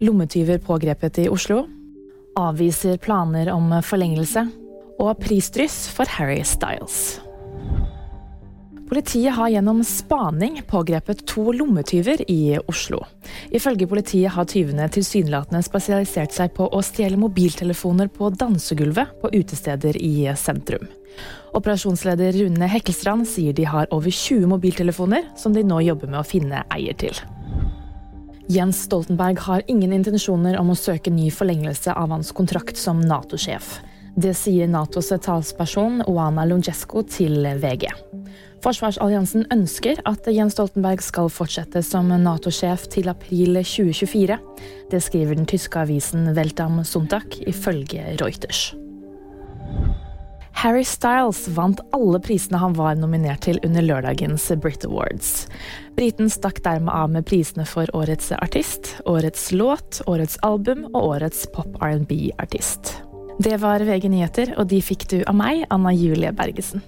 Lommetyver pågrepet i Oslo. Avviser planer om forlengelse. Og prisdryss for Harry Styles. Politiet har gjennom spaning pågrepet to lommetyver i Oslo. Ifølge politiet har tyvene tilsynelatende spesialisert seg på å stjele mobiltelefoner på dansegulvet på utesteder i sentrum. Operasjonsleder Rune Hekkelstrand sier de har over 20 mobiltelefoner som de nå jobber med å finne eier til. Jens Stoltenberg har ingen intensjoner om å søke ny forlengelse av hans kontrakt som Nato-sjef. Det sier Natos talsperson Oana Lungesco til VG. Forsvarsalliansen ønsker at Jens Stoltenberg skal fortsette som Nato-sjef til april 2024. Det skriver den tyske avisen Weltam Sonntag ifølge Reuters. Harry Styles vant alle prisene han var nominert til under lørdagens Brit Awards. Briten stakk dermed av med prisene for Årets artist, Årets låt, Årets album og Årets pop-R&B-artist. Det var VG nyheter, og de fikk du av meg, Anna Julie Bergesen.